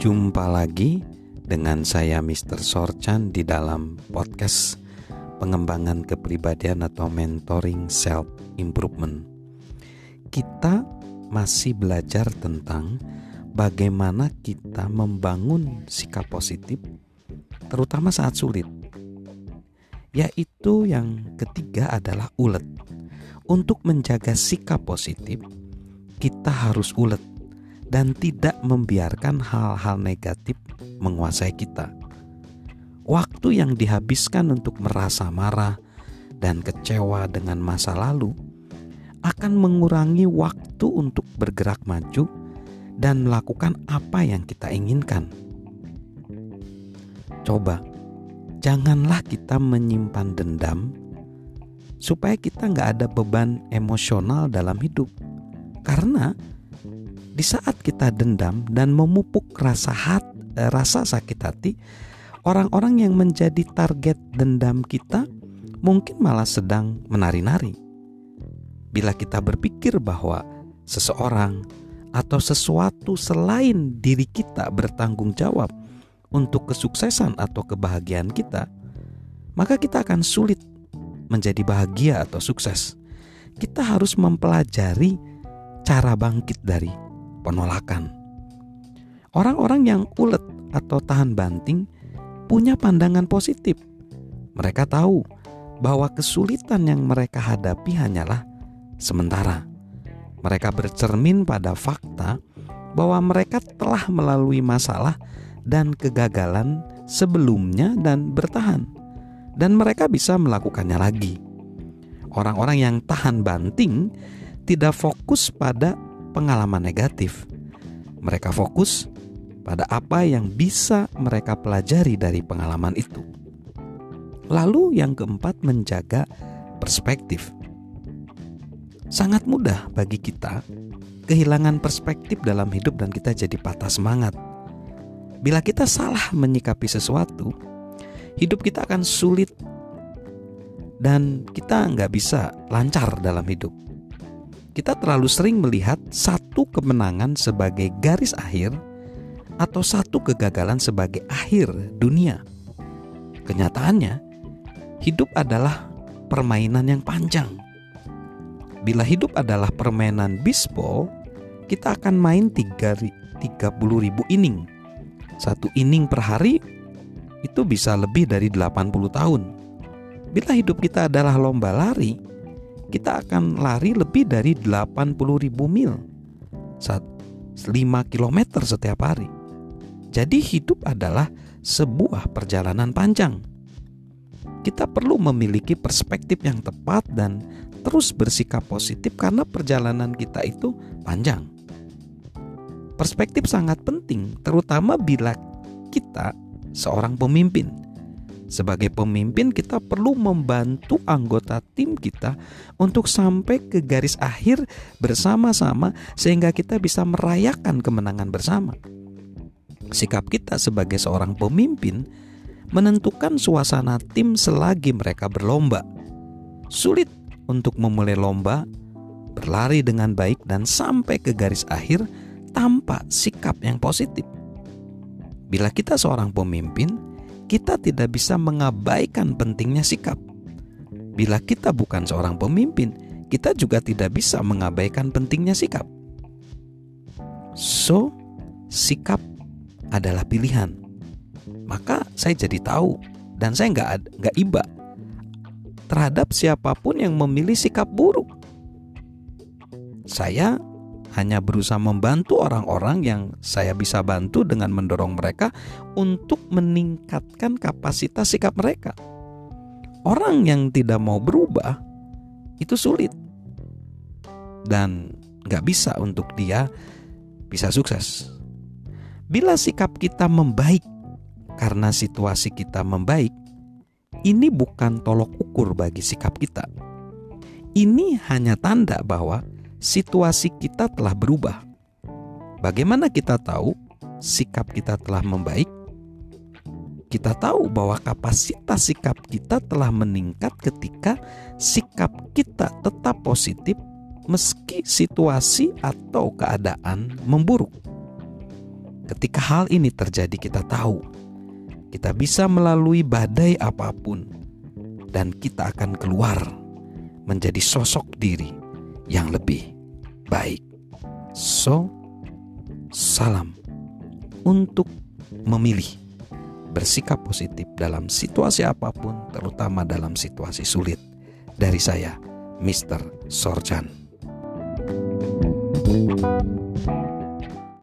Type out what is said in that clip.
Jumpa lagi dengan saya Mr. Sorchan di dalam podcast pengembangan kepribadian atau mentoring self improvement. Kita masih belajar tentang bagaimana kita membangun sikap positif terutama saat sulit. Yaitu yang ketiga adalah ulet. Untuk menjaga sikap positif, kita harus ulet dan tidak membiarkan hal-hal negatif menguasai kita. Waktu yang dihabiskan untuk merasa marah dan kecewa dengan masa lalu akan mengurangi waktu untuk bergerak maju dan melakukan apa yang kita inginkan. Coba, janganlah kita menyimpan dendam supaya kita nggak ada beban emosional dalam hidup. Karena di saat kita dendam dan memupuk rasa hat, eh, rasa sakit hati, orang-orang yang menjadi target dendam kita mungkin malah sedang menari-nari. Bila kita berpikir bahwa seseorang atau sesuatu selain diri kita bertanggung jawab untuk kesuksesan atau kebahagiaan kita, maka kita akan sulit menjadi bahagia atau sukses. Kita harus mempelajari cara bangkit dari penolakan. Orang-orang yang ulet atau tahan banting punya pandangan positif. Mereka tahu bahwa kesulitan yang mereka hadapi hanyalah sementara. Mereka bercermin pada fakta bahwa mereka telah melalui masalah dan kegagalan sebelumnya dan bertahan, dan mereka bisa melakukannya lagi. Orang-orang yang tahan banting tidak fokus pada pengalaman negatif. Mereka fokus pada apa yang bisa mereka pelajari dari pengalaman itu. Lalu, yang keempat, menjaga perspektif. Sangat mudah bagi kita kehilangan perspektif dalam hidup, dan kita jadi patah semangat. Bila kita salah menyikapi sesuatu, hidup kita akan sulit, dan kita nggak bisa lancar dalam hidup kita terlalu sering melihat satu kemenangan sebagai garis akhir atau satu kegagalan sebagai akhir dunia. Kenyataannya, hidup adalah permainan yang panjang. Bila hidup adalah permainan bisbol, kita akan main 30 ribu inning. Satu inning per hari itu bisa lebih dari 80 tahun. Bila hidup kita adalah lomba lari, kita akan lari lebih dari 80 ribu mil. 5 km setiap hari. Jadi hidup adalah sebuah perjalanan panjang. Kita perlu memiliki perspektif yang tepat dan terus bersikap positif karena perjalanan kita itu panjang. Perspektif sangat penting terutama bila kita seorang pemimpin sebagai pemimpin, kita perlu membantu anggota tim kita untuk sampai ke garis akhir bersama-sama, sehingga kita bisa merayakan kemenangan bersama. Sikap kita sebagai seorang pemimpin menentukan suasana tim selagi mereka berlomba. Sulit untuk memulai lomba, berlari dengan baik, dan sampai ke garis akhir tanpa sikap yang positif. Bila kita seorang pemimpin, kita tidak bisa mengabaikan pentingnya sikap. Bila kita bukan seorang pemimpin, kita juga tidak bisa mengabaikan pentingnya sikap. So, sikap adalah pilihan. Maka saya jadi tahu dan saya nggak nggak iba terhadap siapa pun yang memilih sikap buruk. Saya hanya berusaha membantu orang-orang yang saya bisa bantu dengan mendorong mereka untuk meningkatkan kapasitas sikap mereka. Orang yang tidak mau berubah itu sulit dan gak bisa untuk dia bisa sukses. Bila sikap kita membaik karena situasi kita membaik, ini bukan tolok ukur bagi sikap kita. Ini hanya tanda bahwa situasi kita telah berubah. Bagaimana kita tahu sikap kita telah membaik? Kita tahu bahwa kapasitas sikap kita telah meningkat ketika sikap kita tetap positif meski situasi atau keadaan memburuk. Ketika hal ini terjadi, kita tahu kita bisa melalui badai apa pun, dan kita akan keluar menjadi sosok diri yang lebih baik. So, salam untuk memilih bersikap positif dalam situasi apa pun, terutama dalam situasi sulit. Dari saya, Mr. Sorjan. thank you